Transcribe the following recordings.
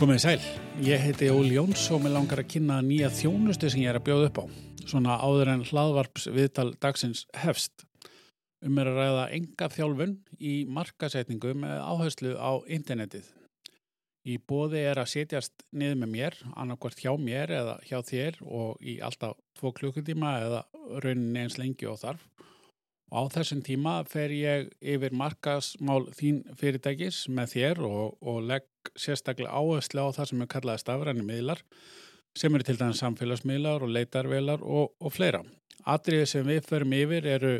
Komið sæl, ég heiti Óli Jóns og mér langar að kynna nýja þjónustu sem ég er að bjóða upp á. Svona áður en hlaðvarps viðtal dagsins hefst. Um er að ræða enga þjálfun í markasetningu með áherslu á internetið. Í bóði er að setjast niður með mér, annarkvært hjá mér eða hjá þér og í alltaf tvo klukkutíma eða rauninni eins lengi og þarf. Og á þessum tíma fer ég yfir markasmál þín fyrirtækis með þér og, og legg sérstaklega áherslu á það sem er kallaði stafræni miðlar sem eru til dæmis samfélagsmiðlar og leitarvelar og, og fleira. Atriðið sem við förum yfir eru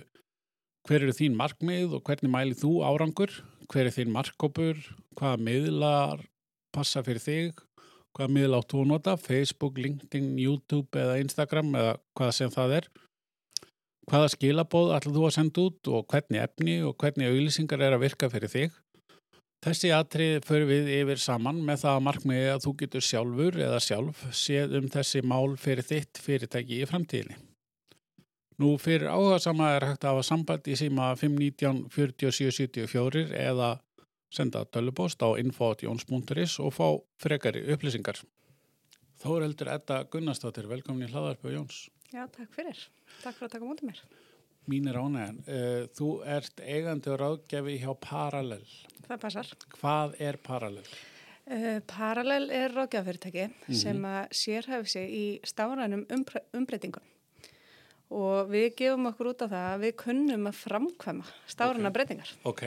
hver eru þín markmið og hvernig mælið þú árangur, hver er þín markkópur, hvaða miðlar passa fyrir þig, hvaða miðl áttu að nota, Facebook, LinkedIn, YouTube eða Instagram eða hvað sem það er hvaða skilabóð ætlum þú að senda út og hvernig efni og hvernig auðlýsingar er að virka fyrir þig. Þessi atrið fyrir við yfir saman með það að markmiði að þú getur sjálfur eða sjálf séð um þessi mál fyrir þitt fyrirtæki í framtíðinni. Nú fyrir áhuga sama er hægt að hafa samband í síma 519 4774 eða senda tölubóst á info.jons.is og fá frekari upplýsingar. Þó er heldur Edda Gunnarsdóttir, velkomin í hlaðarpu Jóns. Já, takk fyrir. Takk fyrir að taka mútið mér. Mín er ánægjan. Uh, þú ert eigandi og ráðgjafi hjá Parallel. Það passar. Hvað er Parallel? Uh, Parallel er ráðgjafafyrirtæki mm -hmm. sem að sérhæfi sig í stárænum umbr umbreytingum og við gefum okkur út á það að við kunnum að framkvæma stáræna okay. breytingar. Ok,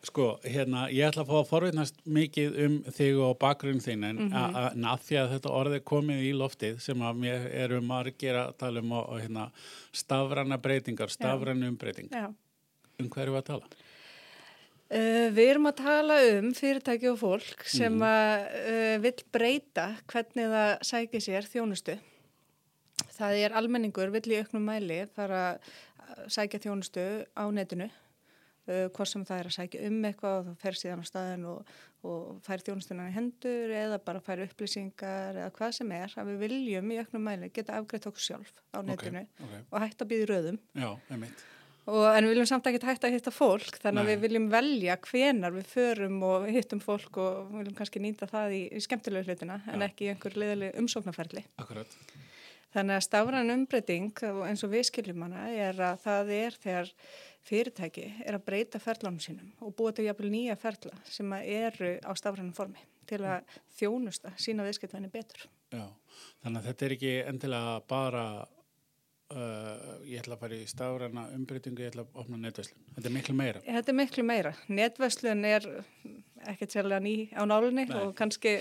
Sko, hérna, ég ætla að fá að forveitnast mikið um þig og bakgrunn þín en mm -hmm. að því að þetta orði komið í loftið sem að mér eru margir að tala um og, og hérna, stafranna breytingar, stafranna umbreyting. Um hverju að tala? Uh, við erum að tala um fyrirtæki og fólk sem mm að uh, vil breyta hvernig það sækir sér þjónustu. Það er almenningur, vill í auknum mæli fara að sækja þjónustu á netinu uh, hvort sem það er að sækja um eitthvað og það fer síðan á staðin og, og fær þjónustunan í hendur eða bara fær upplýsingar eða hvað sem er að við viljum í öknum mæli geta afgreitt okkur sjálf á netinu okay, okay. og hægt að býða röðum Já, og, en við viljum samt ekki hægt að hitta fólk þannig að við viljum velja hvenar við förum og hittum fólk og við viljum kannski nýta það í, í skemmtilegu hlutina en ekki í einhver liðali umsóknarferli. Akkurat. Þannig að stafran umbreyting eins og við skiljum hana er að það er þegar fyrirtæki er að breyta ferðlánum sínum og búa til jafnvel nýja ferðla sem eru á stafrænum formi til að þjónusta sína viðskiptvæni betur. Já, þannig að þetta er ekki endilega bara uh, ég ætla að fara í stafræna umbreytingu, ég ætla að opna netvæslun. Þetta er miklu meira. Þetta er miklu meira. Netvæslun er ekkert sérlega ný á nálunni Nei. og kannski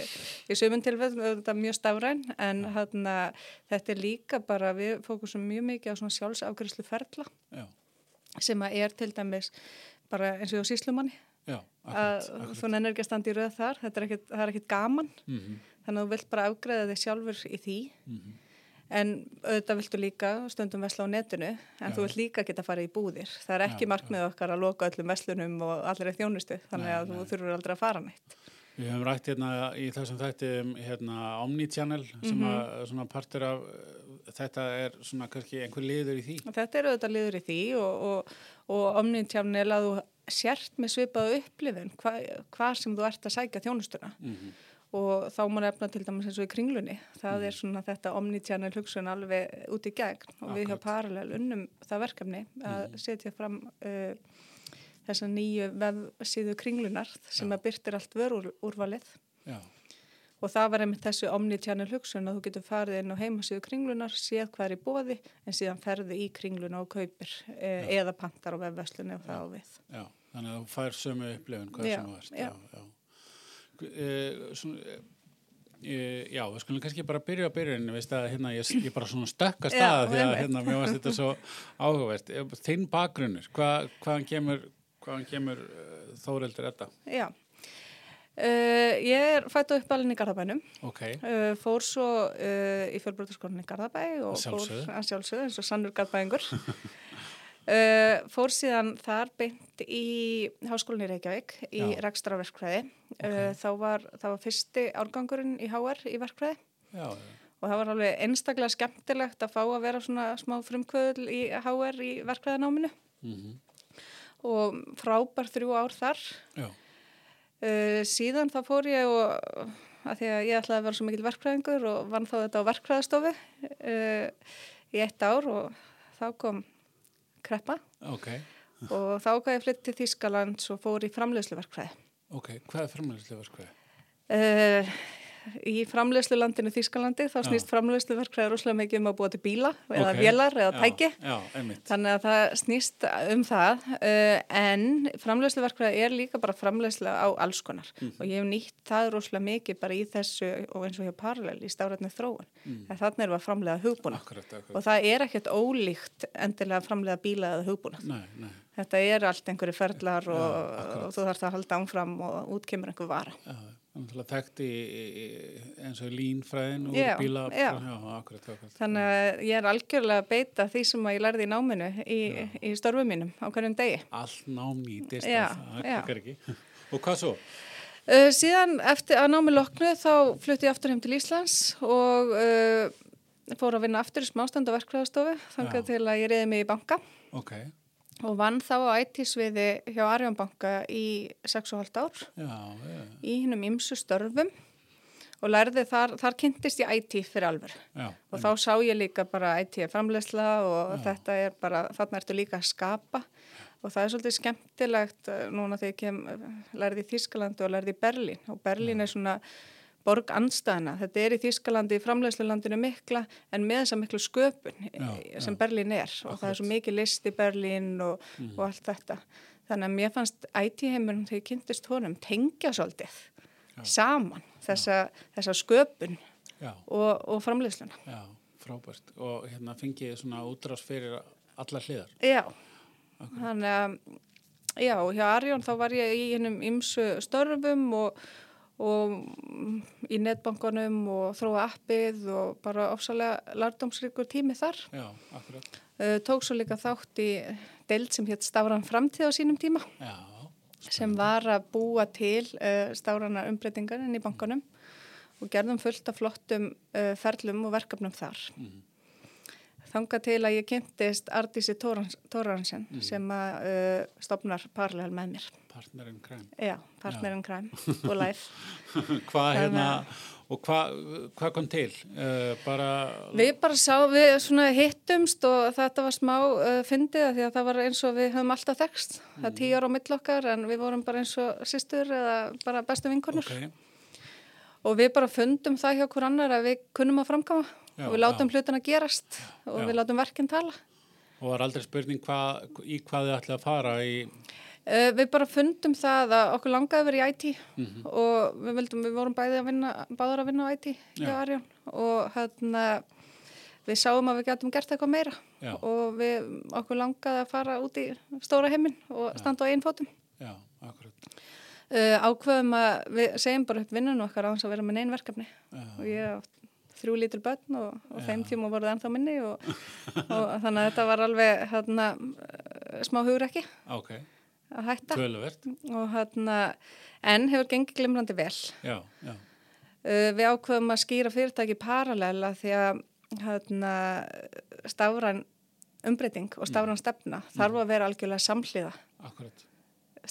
í sömum tilfell þetta er mjög stafræn en hana, þetta er líka bara, við fókusum mjög mikið á svona sjálfsafgriðslu ferðla. Já sem að er til dæmis bara eins og síslumanni Já, akkurat, að þú nennir ekki að standa í rauð þar þetta er ekkit, er ekkit gaman mm -hmm. þannig að þú vilt bara afgreða þig sjálfur í því mm -hmm. En auðvitað viltu líka stundum vesla á netinu en Já. þú vilt líka geta að fara í búðir það er ekki markmið okkar að loka öllum veslunum og allir er þjónustu þannig að nei. þú þurfur aldrei að fara neitt Við hefum rætt hérna í þessum þætti um hérna Omnichannel sem mm -hmm. að partur af þetta er svona kannski einhver liður í því? Þetta er auðvitað liður í því og, og, og er að þú sért með svipaðu upplifun hvað hva sem þú ert að sækja þjónustuna mm -hmm. Og þá má nefna til dæmis eins og í kringlunni það -hmm. er svona þetta omnitjánel hugsun alveg út í gegn og Akkurat. við hjá Parallel unnum það verkefni að -hmm. setja fram uh, þessa nýju vefsíðu kringlunar sem Já. að byrtir allt vörúrvalið Já og það var einmitt þessu omni-channel hugsun að þú getur farið inn á heimasíðu kringlunar, séð hvað er í bóði en síðan ferði í kringluna og kaupir e, eða pantar á vefveslunni og það á við. Já, þannig að þú fær sömu upplifun hvað já, sem þú ert. Já, já. E, svona, e, já, við skulum kannski bara byrja á byrjunni, veist að hérna ég, ég bara svona stökka staða því að hérna mér varst þetta svo áhugavert. Þinn bakgrunnur, hvað, hvaðan kemur, hvaðan kemur þóreldur þetta? Já, Uh, ég er fætt upp alveg í Garðabænum okay. uh, fór svo uh, í fjölbrotarskólinni í Garðabæ og fór að sjálfsögðu eins og sannur Garðabængur fór síðan þar beint í háskólinni Reykjavík í rekstraverkfræði okay. þá var, var fyrsti árgangurinn í HR í verkfræði Já. og það var alveg einstaklega skemmtilegt að fá að vera svona smá frumkvöðul í HR í verkfræðináminu mm -hmm. og frábær þrjú ár þar Já Uh, síðan þá fór ég og að því að ég ætlaði að vera svo mikil verkfræðingur og vann þá þetta á verkfræðastofu uh, í eitt ár og þá kom kreppa okay. og þá gæði ég flytt til Þýskaland og fór í framleiðsluverkfræði. Ok, hvað er framleiðsluverkfræði? Uh, í framleiðslu landinu Þýskalandi þá snýst framleiðslu verkfræði rosalega mikið um að búa til bíla eða okay. vélar eða tæki. Já, já, þannig að það snýst um það uh, en framleiðslu verkfræði er líka bara framleiðslu á alls konar. Mm. og ég hef nýtt það rosalega mikið bara í þessu og eins og hjá parallel í stáratni þróun. Mm. þannig erum við að framleiða hugbúna akkurat, akkurat. og það er ekkert ólíkt endilega að framleiða bíla eða hugbúna nei, nei. þetta er allt einhverju ferlar og, og þú þarfst að halda ánfram og útkemur einhver vara. Já, Þekkt í, í, eins og línfræðin og já, bíla já. Já, akkurat, akkurat. Þannig að ég er algjörlega að beita því sem ég lærði í náminu í, í störfum mínum á hverjum degi. Allt nám nýtist Já, það klikkar ekki. Og hvað svo? Uh, síðan eftir að námi loknu þá flutti ég aftur heim til Íslands og uh, fór að vinna aftur í smástand á verkfræðastofu þangað til að ég reyði mig í banka Ok, og vann þá á IT-sviði hjá Arjónbanka í 6,5 ár. Já, já, í hinnum ymsu störfum. Og lærði þar, þar kynntist ég IT fyrir alveg já. og þá sá ég líka bara IT er framlegsla og þetta er bara, þarna ertu líka að skapa. Og það er svolítið skemmtilegt eh, núna þegar ég kem, eh, lærði í Þískalandi og lærði í Berlín. Og Berlín er svona borg anstæðina, þetta er í Þískalandi í framlegslulandinu mikla en með þessa miklu sköpun Já, eh, sem já. Berlín er. Og það er svo mikið list í Berlín og, og allt þetta. Þannig að mér fannst IT-heimurum þegar ég kynntist honum tengja svolítið saman þessa, þessa sköpun já, og, og framlegsluna. já, frábært. Og hérna fengið svona útrás fyrir alla hliðar. Já, þannig að já, hjá Arjón þá var ég í hennum ymsu störfum og, og mm, í netbankanum og þróa appið og bara ofsalega lardómsríkur tími þar. Já, akkurat. Uh, tók svo líka þátt í deild sem hétt Stafran framtíð á sínum tíma Já, sem var að búa til uh, stafrana umbreytingar inn í bankanum og gerðum fullt af flottum uh, ferlum og verkefnum þar. Mhm. Þanga til að ég kynntist Ardísi Tóransen sem að uh, stopnar parallel með mér. partnerinn kræm. Já, partnerinn kræm og life. hvað hérna, og hvað hva kom til? Uh, bara... Við bara sá, við svona hittumst og þetta var smá uh, fyndið því að það var eins og við höfum alltaf þekst. Það er tíu ára á mill okkar en við vorum bara eins og sýstur eða bara bestu vinkonur. Ok, Og við bara fundum það hjá hver annar að við kunnum að framkama Já, og við látum já. hlutina gerast og við látum verkinn tala. og var aldrei spurning hva, í hvað þið ætlaði að fara í... Uh, við bara fundum það að okkur langaði að vera í IT Mhm. og við, vildum, við vorum bæði að vinna, báðar að vinna á IT og hérna við sáum að við getum gert eitthvað meira Já. og við, okkur langaði að fara út í stóra heiminn og standa á einn fótum. Já, akkurat. Uh, ákveðum að við segjum bara upp vinnun okkar á þess að vera með neinn verkefni Já. og ég á þrjú lítil börn og, og þeim tíma voruð ennþá minni og, og þannig að þetta var alveg hérna, uh, smá hugur ekki Ok, að hætta. Og hérna, en hefur gengið glimrandi vel. Já, já, Uh, við ákveðum að skýra fyrirtæki paralela því að hérna, stafran umbreyting og stafran stefna þarf að vera algjörlega samhliða akkurat.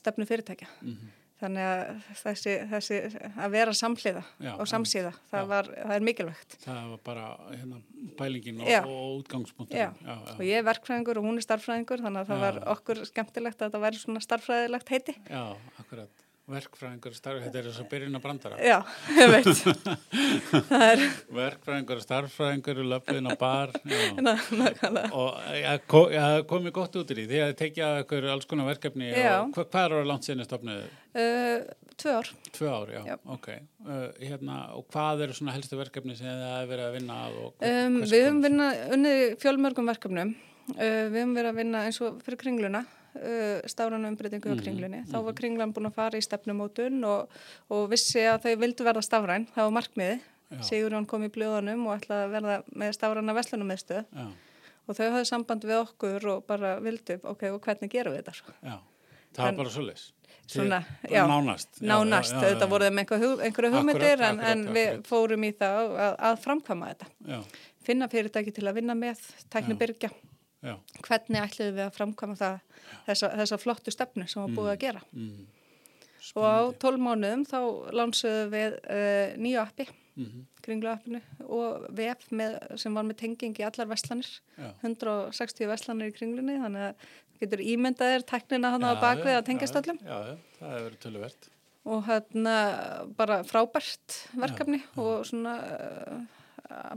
stefnu fyrirtækja. Mm Þannig að þessi, þessi að vera samhliða Já, og samsíða, það, já. var, það er mikilvægt. Það var bara hérna, pælingin og, Já. og útgangspunktur. Já. og ég er verkfræðingur og hún er starffræðingur þannig að það Já. var okkur skemmtilegt að þetta væri svona starffræðilegt heiti. Já, akkurat. Verkfræðingur, starf, þetta er þess að byrjun að brandara. Já, ég veit. það er Verkfræðingur, starffræðingur, löfðin á bar. Nákvæmlega. Og ja, ko, ja, komið gott út í því. Þið hafði tekið að ykkur alls konar verkefni. Og, hva, hvað er á langt sinni stofnuðu? Uh, tvö ár. Tvö ár, já. Já. Ok. Uh, hérna, og hvað eru svona helstu verkefni sem þið hafi verið að vinna að? Og, hver- Um, við höfum konar? vinna, unnið í fjölmörgum verkefnum. Uh, við höfum verið að vinna eins og fyrir kringluna, uh, stáranu umbreytingu Mhm, á kringlunni. Þá var kringlan búin að fara í stefnumótun og, og vissi að þau vildu verða stafræn. Það var markmiði. Já. Sigurjón kom í blöðunum og ætlaði að verða með stafræna veslunum meðstöð. Já, Og þau hafði samband við okkur og bara vildu, ok, og hvernig gerum við þetta? svo? já. Það var bara svo leys. Svona, já. Nánast. Já, Nánast, já, þetta voruð með einhverju hugmyndir en, en við fórum í það að, að framkvæma þetta. Finna fyrirtæki til að vinna með, tækni Já. hvernig ætluðum við að framkvæma það, þessa, þessa flottu stefnu sem var búið að gera. Mm. og á 12 mánuðum þá lánsuðum við uh, nýju appi, mm -hmm. kringlu appinu og vef með, sem var með tenging í allar vestlanir, já. 160 vestlanir í kringlunni, þannig að getur ímyndaðir teknina hann á bakvið að tengjast öllum. Já, já, það hefur verið töluvert. Og hérna bara frábært verkefni og svona uh,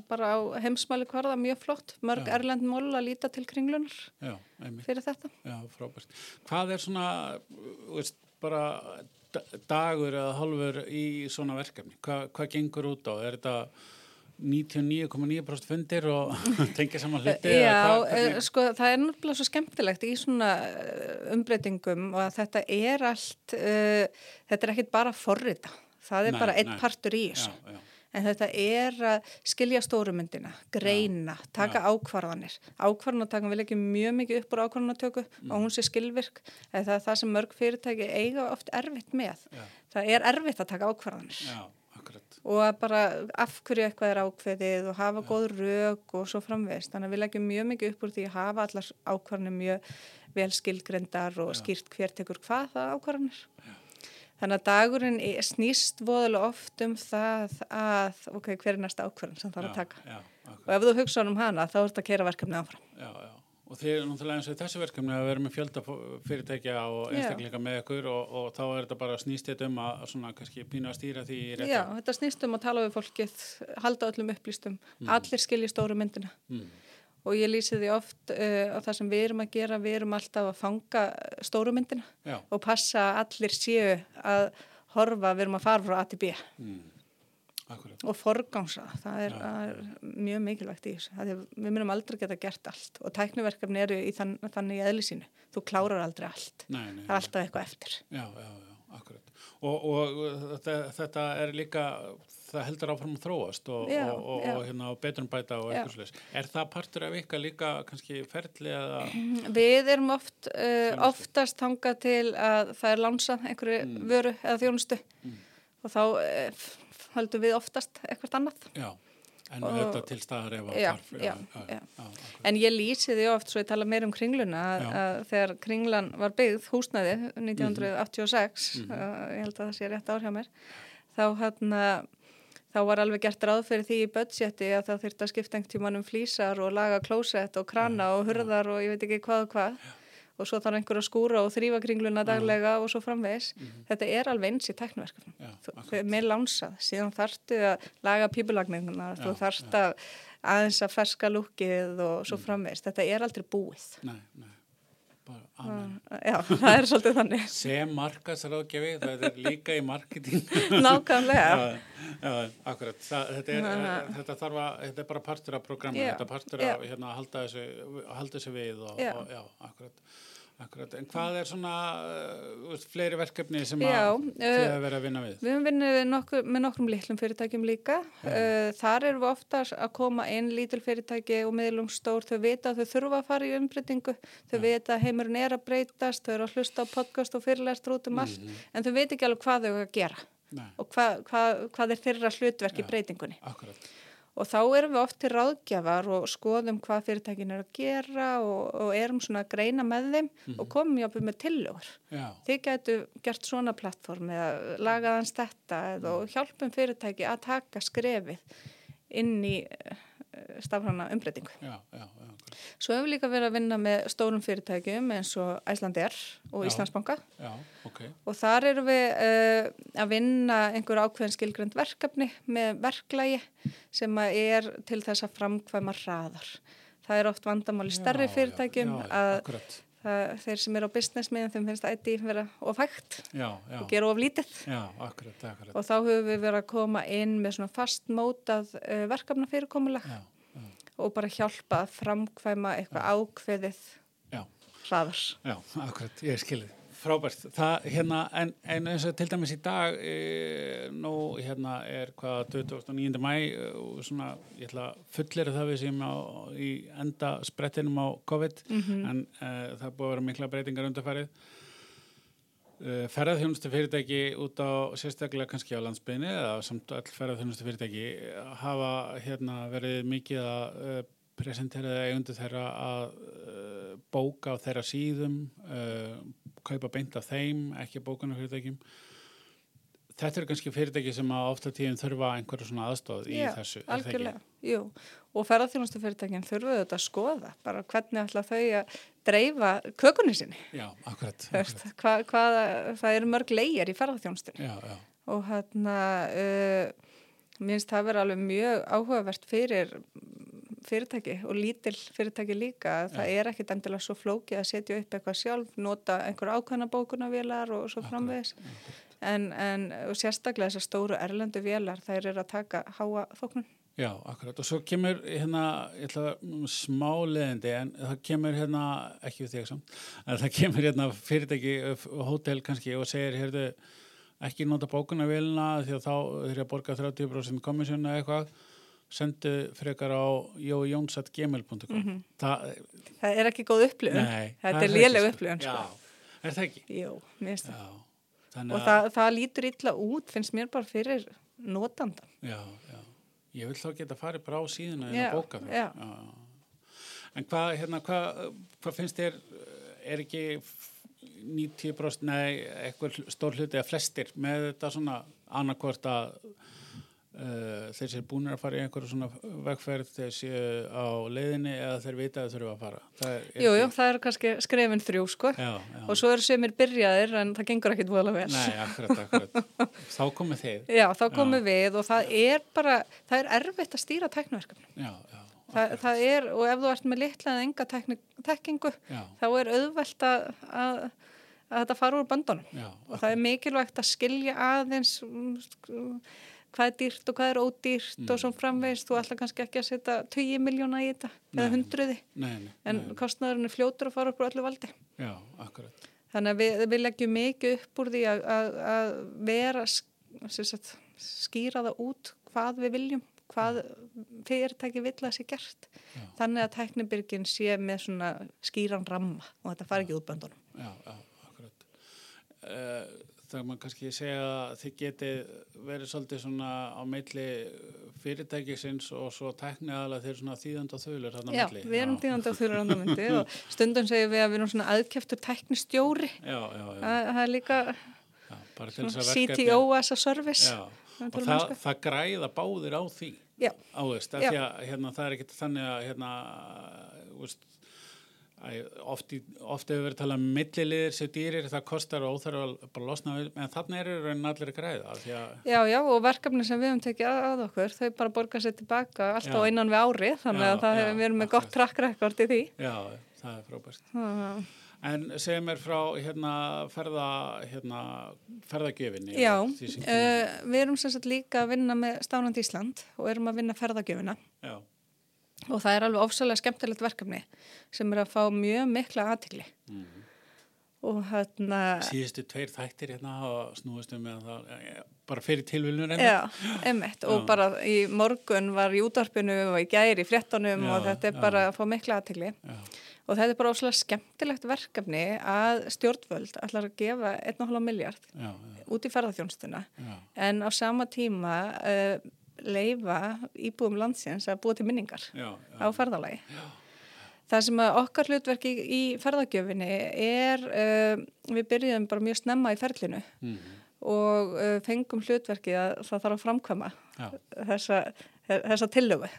bara á heimsmæli hverða mjög flott, mörg já. erlend mól að líta til kringlunar já, fyrir þetta. Já, frábært. Hvað er svona, veist, bara dagur eða halvur í svona verkefni? Hva, hvað gengur út á? Er þetta 99,9% fundir og tengja saman hluti? Já, hva, eh, sko það er náttúrulega svo skemmtilegt í svona eh, umbreytingum og þetta er allt, uh, þetta er ekkit bara forrita, það er nei, bara einn partur í þessu. Já, já en þetta er að skilja stórumyndina, greina, já, taka já. ákvarðanir. Ákvarðanatakan vil ekki mjög mikið upp úr ákvarðanatöku mm. og hún sé skilvirk, það er það sem mörg fyrirtæki eiga oft erfitt með. Já. Það er erfitt að taka ákvarðanir. Og að bara afhverju eitthvað er ákveðið og hafa góð rauk og svo framvegist. Þannig að við leggjum mjög mikið upp úr því að hafa allar ákvarðanir mjög vel skilgrendar og skýrt hver tekur hvað það ákvarðanir. Þannig að dagurinn snýst voðalega oft um það að, ok, hver er næsta ákverðin sem það er að taka. Já, og ef þú hugsa um hana, þá er þetta að kera verkefni áfram. Já, já. Og þið er náttúrulega eins og þessi verkefni að vera með fjölda fyrirtækja og einstakleika með ykkur og, og þá er þetta bara snýst þetta um að svona kannski pína að stýra því í réttu. Já, þetta snýst um að tala við fólkið, halda öllum upplýstum, mm. allir skilji stóru myndina. Mm og ég lýsi því oft uh, á það sem við erum að gera, við erum alltaf að fanga stórumyndina Já. og passa að allir séu að horfa, við erum að fara frá A til B. Mm. og forgangsa, það er, er mjög mikilvægt í þessu, við myndum aldrei geta gert allt. Og tækniverkefni eru í þann, þannig í eðlisínu, þú klárar aldrei allt, nei, nei, það er alltaf eitthvað eftir. Já, já, já, akkurat. Og, og þetta, þetta er líka það heldur áfram að þróast og, já, og, og hérna, betrumbæta og eitthvað slúðis. Er það partur af ykkar líka kannski ferli eða? Við erum oft, uh, oftast tangað til að það er lánsað einhverju mm. vöru eða þjónustu mm. og þá uh, höldum við oftast eitthvað annað. Já, en og, þetta til staðar ef að þarf. Já, já, já. En ég lýsi því oft, svo ég tala meir um kringluna, að, að þegar kringlan var byggð húsnaði 1986, mm. uh, ég held að það sé rétt ár hjá mér, þá hérna þá var alveg gert ráð fyrir því í budgeti að það þurfti að skipta einhvern tíman um flýsar og laga klósett og krana og hurðar og ég veit ekki hvað og hvað og svo þarf einhver að skúra og þrýfa kringluna daglega og svo framvegs. Mm -hmm. Þetta er alveg eins í teknverkefnum. Með lánsað, síðan þarftu að laga pípulagninguna, þú þarft að aðeins að ferska lukkið og svo mhm. framvegs. Þetta er aldrei búið. Nei, nei. Já, það er svolítið þannig. Sem markasráðgjafi, það er líka í marketing. Nákvæmlega. Já, já, akkurat. Það, þetta, er, er, þetta, að, þetta er bara partur af programma, þetta er partur af hérna, að halda þessu, halda þessu við og, og já, akkurat. Akkurat, en hvað er svona uh, fleiri verkefni sem Já, að þið hefur verið að vinna við? Við hefum vinnið nokkur, með nokkrum litlum fyrirtækjum líka. Uh, þar erum við ofta að koma einn lítil fyrirtæki og miðlum stór. Þau vita að þau þurfa að fara í umbreytingu. Þau Já. vita að heimurinn er að breytast, þau eru að hlusta á podcast og fyrirlæst út um allt, mm -hmm. en þau veit ekki alveg hvað þau eru að gera Nei. og hvað, hvað, hvað er þeirra hlutverk í breytingunni. Akkurat og þá erum við oft til ráðgjafar og skoðum hvað fyrirtækin er að gera og, og erum svona að greina með þeim mm -hmm. og komum jáfnveg með tillögur. Þið getu gert svona plattform eða lagaðans þetta eða og hjálpum fyrirtæki að taka skrefið inn í eh, stafrana umbreytingu. Já, já, já. Svo hefur líka verið að vinna með stórum fyrirtækjum eins og Æslandir og Íslandsbanka. Okay. og þar eru við uh, að vinna einhver ákveðin skilgrend verkefni með verklægi sem er til þess að framkvæma hraðar. Það er oft vandamáli stærri fyrirtækjum já, já, að það, þeir sem eru á businessmiðin þeim finnst ætti vera ofægt og gera of lítið. Akkurat, akkurat. og þá höfum við verið að koma inn með svona fastmótað uh, verkefna fyrirkomulega og bara hjálpa að framkvæma eitthvað ákveðið hraðar. Já, akkurat, ég skilði. Frábært. Það, hérna, en, en eins og til dæmis í dag, e, nú, hérna, er hvað 29. mæ og svona, ég ætla að fullera það við sem á, í enda sprettinum á COVID, mm -hmm. en e, það búið að vera mikla breytingar undarfærið. Eh, ferðarþjónustu fyrirtæki út á sérstaklega kannski á landsbygni eða samt all ferðarþjónustu fyrirtæki hafa hérna verið mikið að uh, presentera eigundu þeirra að bóka á þeirra síðum kaupa beint af þeim, ekki bókunar fyrirtækjum Þetta eru kannski fyrirtæki sem að ofta tíðin þurfa einhverju svona aðstóð í Já, þessu, ekki? algjörlega, jú. Og ferðarþjónustu fyrirtækinn þurfuðu þetta að skoða, bara hvernig ætla þau að dreifa kökunni sinni. Já, akkurat. Akkurat. Hvað, hvað, það eru mörg leigjar í ferðarþjónustunni Já, já, og hérna, uh, minnst það vera alveg mjög áhugavert fyrir fyrirtæki og lítil fyrirtæki líka. Það er ekkit endilega svo flókið að setja upp eitthvað sjálf, nota einhver ákvæmna bókunavélar og svo framvegis. En, en sérstaklega þessar stóru erlendu vélar, þær eru að taka háa þóknun. já, akkurat. Og svo kemur hérna, ég ætla að smá leðindi, en það kemur hérna, ekki við þig samt, en það kemur hérna fyrirtæki, hótel kannski og segir, heyrðu, ekki nota bókunarvélina því að þá þeir að borga 30% komissjón eða eitthvað, sendu frekar á jójónsatgmail.com mm -hmm. Það, Það er ekki góð upplifun. Þetta er léleg upplifun, sko. Já, er það ekki? Jú, minnst það. Þannig Og það, það lítur illa út, finnst mér bara fyrir notandan. Já, já. Ég vil þá geta farið bara á síðuna en að bóka það. En hvað, hérna, hvað, hvað finnst þér, er ekki 90% nei, eitthvað stór hluti að flestir með þetta svona annarkvort að þeir séu búinir að fara í einhverju svona vegferð þeir séu á leiðinni eða þeir vita að þeir þurfa að fara. Það er, er Jú, það eru kannski skrefin þrjú, sko. Já, já. Og svo eru sömur byrjaðir en það gengur ekkit voðalega vel. Nei, akkurat, akkurat. Þá komið þið. Já, þá komum við og það er bara, það er erfitt að stýra tekniverkefni. Já, já. Það, akkurat. það er, og ef þú ert með litla eða enga tekni, tekkingu, Já, þá er auðvelt að, að, að þetta fara úr böndunum. já, Og það er mikilvægt að skilja aðeins mm, hvað er dýrt og hvað er ódýrt og svo framvegist. Þú ætla kannski ekki að setja 20 miljóna í þetta eða Nei. hundruði, nei, nei. en kostnæðurinn er fljótur að fara upp úr öllu valdi. Já, akkurat. Þannig að við, við leggjum mikið upp úr því að, að, að vera sagt, skýra það út hvað við viljum, hvað fyrirtæki vill að sé gert. Já. Þannig að teknibyrgin sé með svona skýran ramma og þetta fari ekki út böndunum. Já, já, akkurat. Uh, það maður kannski segja að þið geti verið svolítið svona á meitli fyrirtækisins og svo tekni aðalega þeir svona þýðand og þauðlur þarna á Já, milli. við erum tíðandi á þurrandamöndi og stundum segjum við að við erum svona aðkeftur teknistjóri. Já, já, já, Það, er líka já, þess. CTO as a service. Já, og það, það græða báðir á því. Já. Á veist, af Já. því að hérna, það er ekkit þannig að hérna, Æ, oft, í, oft hefur verið talað um milliliðir sem dýrir, það kostar og óþarf að bara losna við, en þannig eru raunin allir græða Já, já, og verkefni sem við höfum tekið að, okkur, þau bara borga sér tilbaka alltaf Já. innan við ári, þannig Já, að það hefur verið með akkurat. gott track record í því. já, það er frábært. En segja mér frá hérna, ferða, hérna, ferðagjöfinni. já, uh, við erum sagt líka að vinna með Stánandi Ísland og erum að vinna ferðagjöfina Já, og það er alveg ofsalega skemmtilegt verkefni sem er að fá mjög mikla aðtikli Mhm. og hérna, síðustu tveir þættir hérna og snúist um með það, eh, bara fyrir tilviljun já, emitt, og Já. bara í morgun var í útvarpinu og í gæri í fréttonum Já, og þetta er bara að fá mikla aðtikli. Já, Og þetta er bara óslega skemmtilegt verkefni að stjórnvöld ætlar að gefa 1,5 miljard út í ferðarþjónstuna en á sama tíma uh, leifa íbúum landsins að búa til minningar já, á já, ferðalagi. Það sem okkar hlutverk í, ferðargjöfinni er, uh, við byrjuðum bara mjög snemma í ferlinu mhm, og uh, fengum hlutverki að það þarf að framkvæma já, þessa, þessa tillögu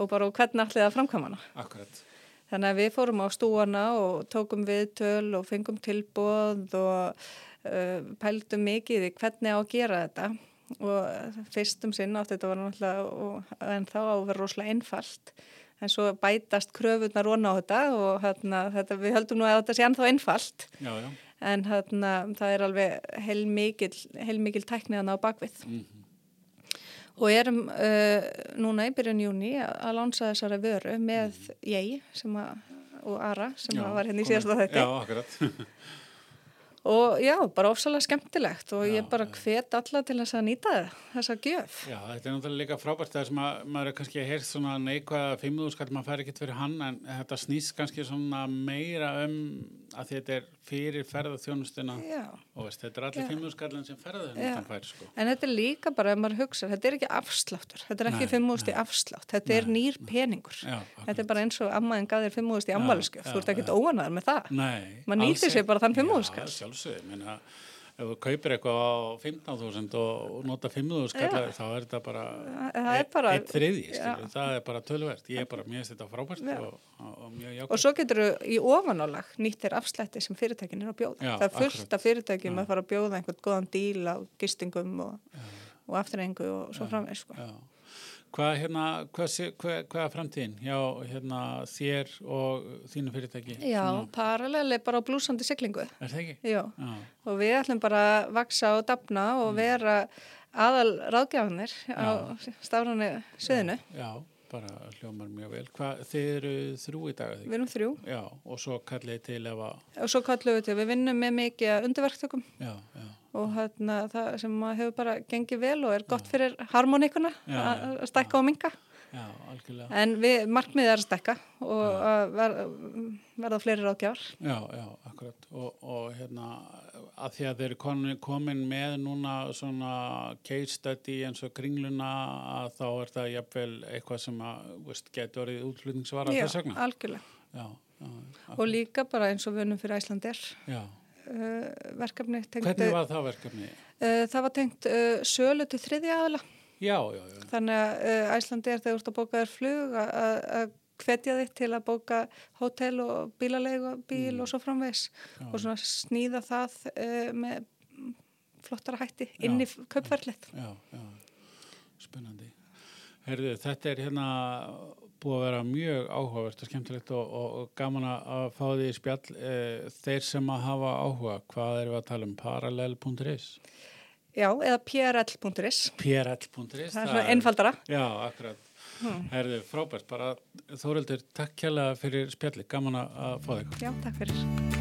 og bara hvernig ætlið að framkvæma hana. akkurat. Þannig að við fórum á stúana og tókum viðtöl og fengum tilbóð og uh, pældum mikið í hvernig á að gera þetta og fyrstum sinn átti þetta var náttúrulega og, en þá á að vera rosalega einfalt. En svo bætast kröfunar rona á þetta og hérna, þetta, við höldum nú að þetta sé ennþá einfalt. Já, já, en hérna, það er alveg heilmikil, heilmikil tækniðan á bakvið mhm, og erum uh, núna í byrjun júni að lánsa þessari vöru með ég sem að, og Ara sem já, var hérna í síðasta þetta Já, akkurat. og já, bara ofsalega skemmtilegt og Já, ég bara hvet alla til þess að nýta þessa gjöf. Já, þetta er náttúrulega líka frábært það sem að maður er kannski að heyrt svona neikvæða fimmúðu skall, maður fær ekkert fyrir hann en þetta snýst kannski svona meira um að þetta er fyrir ferðarþjónustuna og veist, þetta er allir skallin sem ferðarþjónustan fær sko. en þetta er líka bara, ef maður hugsa þetta er ekki afsláttur, þetta er ekki í afslátt, þetta er Nei, nýr peningur. Já, þetta er bara eins og ammaðin gaðir ammæliskef já, þú ert ekki já. óanaður með það. Nei. Maður nýtir sér bara þann fimmúðuskall. Ef þú kaupir eitthvað á 15.000 og nota 5.000 skallar þá er þetta bara, það er bara eitt þriði, það er bara tölverst ég er bara, finnst þetta frábært og, og mjög jákvæmt. Og svo getur þú í ofanálag nýttir afslætti sem fyrirtækin er að bjóða. Já, það er fullt af fyrirtækjum að fara að bjóða einhvern góðan díl á gistingum og, og afturrengu og svo framveg sko. Hvað hérna, hvað, hvað, hvað er framtíðin hjá hérna, þér og þínu fyrirtæki? Já, paralel er bara á blúsandi siglingu. Er það ekki? Já, Já. og við ætlum bara að vaksa og dapna og mm. vera aðal ráðgjafanir á stafranu söðinu. Já, bara hljómar mjög vel. Þið eru þrjú í dag? Við erum þrjú. Já, og svo kallið til ef að... Og svo kallið til, við vinnum með mikið undirverktökum. Já, já og hérna, það sem hefur bara gengið vel og er gott fyrir harmoníkuna að stekka og minga Já, en við, markmiðið er að stekka og að ver, verða fleiri ráðgjár Já, já, akkurat. Og, og hérna, að því að þeir eru komin með núna svona case study eins og kringluna að þá er það jafnvel eitthvað sem að, veist, getur orðið útflutningsvara þess vegna. Já, algjörlega. Já, já, og líka bara eins og við unum fyrir Æslandir Já verkefni. Tengt, Hvernig var það verkefni? Uh, það var tengt sölu til þriðja aðla. Já, já, já. Þannig að Æslandi er þegar þú ert að bóka þér flug að hvetja þitt til að bóka hótel og bílalegu bíl mm. og svo framvegs já. og svona snýða það með flottara hætti inn í köpverðlið. Já, já, spennandi. Herðu, þetta er hérna búið að vera mjög áhugavert og skemmtilegt og, og, og gaman að fá því spjall e, þeir sem að hafa áhuga, hvað erum við að tala um? Parallel.is? Já, eða prl.is prl.is Það er svona einfaldara. Já, akkurat. Hmm. Herðu, frábært, bara Þórildur, takk kjalla fyrir spjalli, gaman að fá þig. Já, takk fyrir